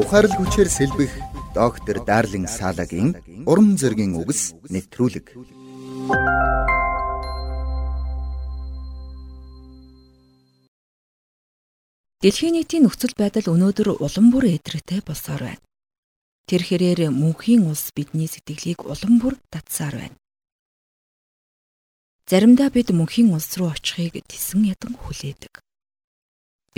Ухаарл хүчээр сэлбэх доктор Дарлин Салагийн урам зоригийн үгс нэвтрүүлэг. Дэлхийн нийтийн нөхцөл байдал өнөөдөр улам бүр эдрэгтэй болсоор байна. Тэр хэрээр мөнхийн улс бидний сэтгэлийг улам бүр татсаар байна. Заримдаа бид мөнхийн улс руу очихыг тесэн ядан хүлээдэг.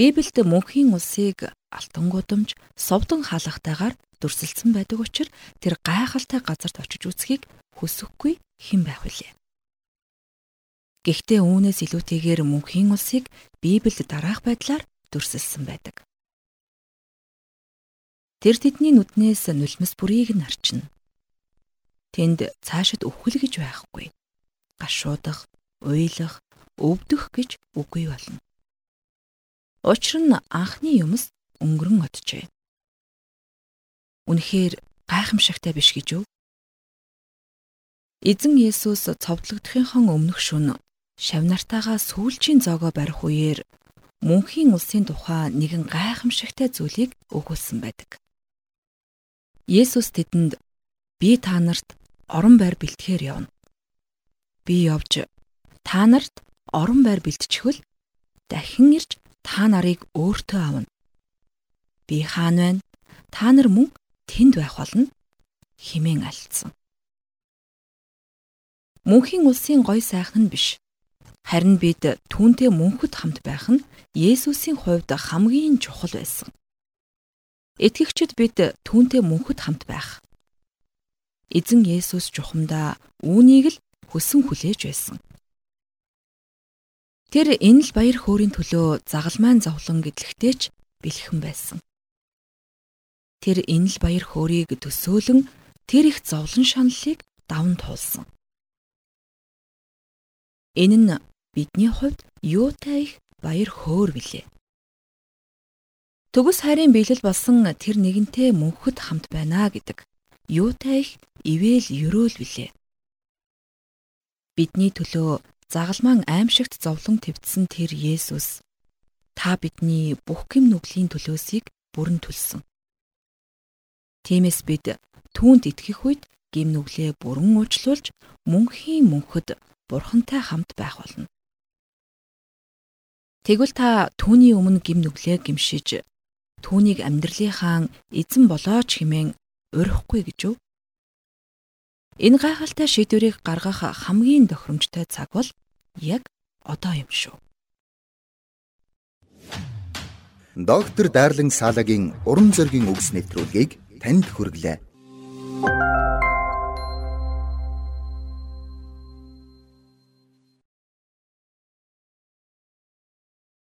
Библиэд мөнхийн улсыг алтан гудамж, совдон хаалгатайгаар дүрсэлсэн байдаг учраас тэр гайхалтай газарт очиж үзхийг хүсэхгүй хэн байх вүлээ. Гэхдээ үүнээс илүүтэйгээр мөнхийн улсыг Библиэд дараах байдлаар дүрсэлсэн байдаг. Тэр тэдний нүднээс нулимс бүрийг нь арчна. Тэнд цаашид өвхөл гэж байхгүй. Гашуудах, уйлах, өвдөх гэж үгүй болно. Учир нь анхны юмс өнгөрөн оджээ. Үнэхээр гайхамшигтай биш гэж юу? Эзэн Есүс цовдлогдохын өмнөх шөнө шавнартаагаа сүүлчийн зоогоо барих үеэр мөнхийн улсын тухай нэгэн гайхамшигтай зүйлийг өгүүлсэн байдаг. Есүс тэдэнд би та нарт орон байр бэлтгэхээр явна. Би явж та нарт орон байр бэлтчихвэл дахин ирж та нарыг өөртөө авна. Би хаана байна? Та нар мөн тэнд байх болно химэн альцсан. Мөнхийн улсын гой сайхан нь биш. Харин бид түүнтэй мөнхөд хамт байх нь Есүсийн хувьд хамгийн чухал байсан. Итгэгчид бид түүнтэй мөнхөд хамт байх. Эзэн Есүс чухамдаа үүнийг л хүсэн хүлээж байсан. Тэр энэ л баяр хөөрийн төлөө загалмайн зовлон гэдлэгтэй ч бэлхэн байсан. Тэр энэ л баяр хөөрийг төсөөлөн тэр их зовлон шаналлыг даван туулсан. Энэ нь бидний хувьд юутай их баяр хөөр билээ. Төгс хайрын биелэл болсон тэр нэгэнтэй мөнхөд хамт байна гэдэг юутай их ивэл өрөөл билээ. Бидний төлөө загалмаан аимшигт зовлон твцсэн тэр Есүс та бидний бүх гэм нүглийн төлөөсийг бүрэн төлсөн. Тиймээс бид түүнд итгэх үед гэм нүглээ бүрэн уучлуулж мөнхийн мөнхөд бурхантай хамт байх болно. Тэгвэл та түүний өмнө гим нүглээ гимшиж түүнийг амьдралынхаа эзэн болооч хэмээн урихгүй гэж юу? Энэ гайхалтай шийдвэрийг гаргах хамгийн тохиромжтой цаг бол яг одоо юм шүү. Доктор Дарлин Салагийн уран зөгийн үгс нэвтрүүлгийг танд хүргэлээ.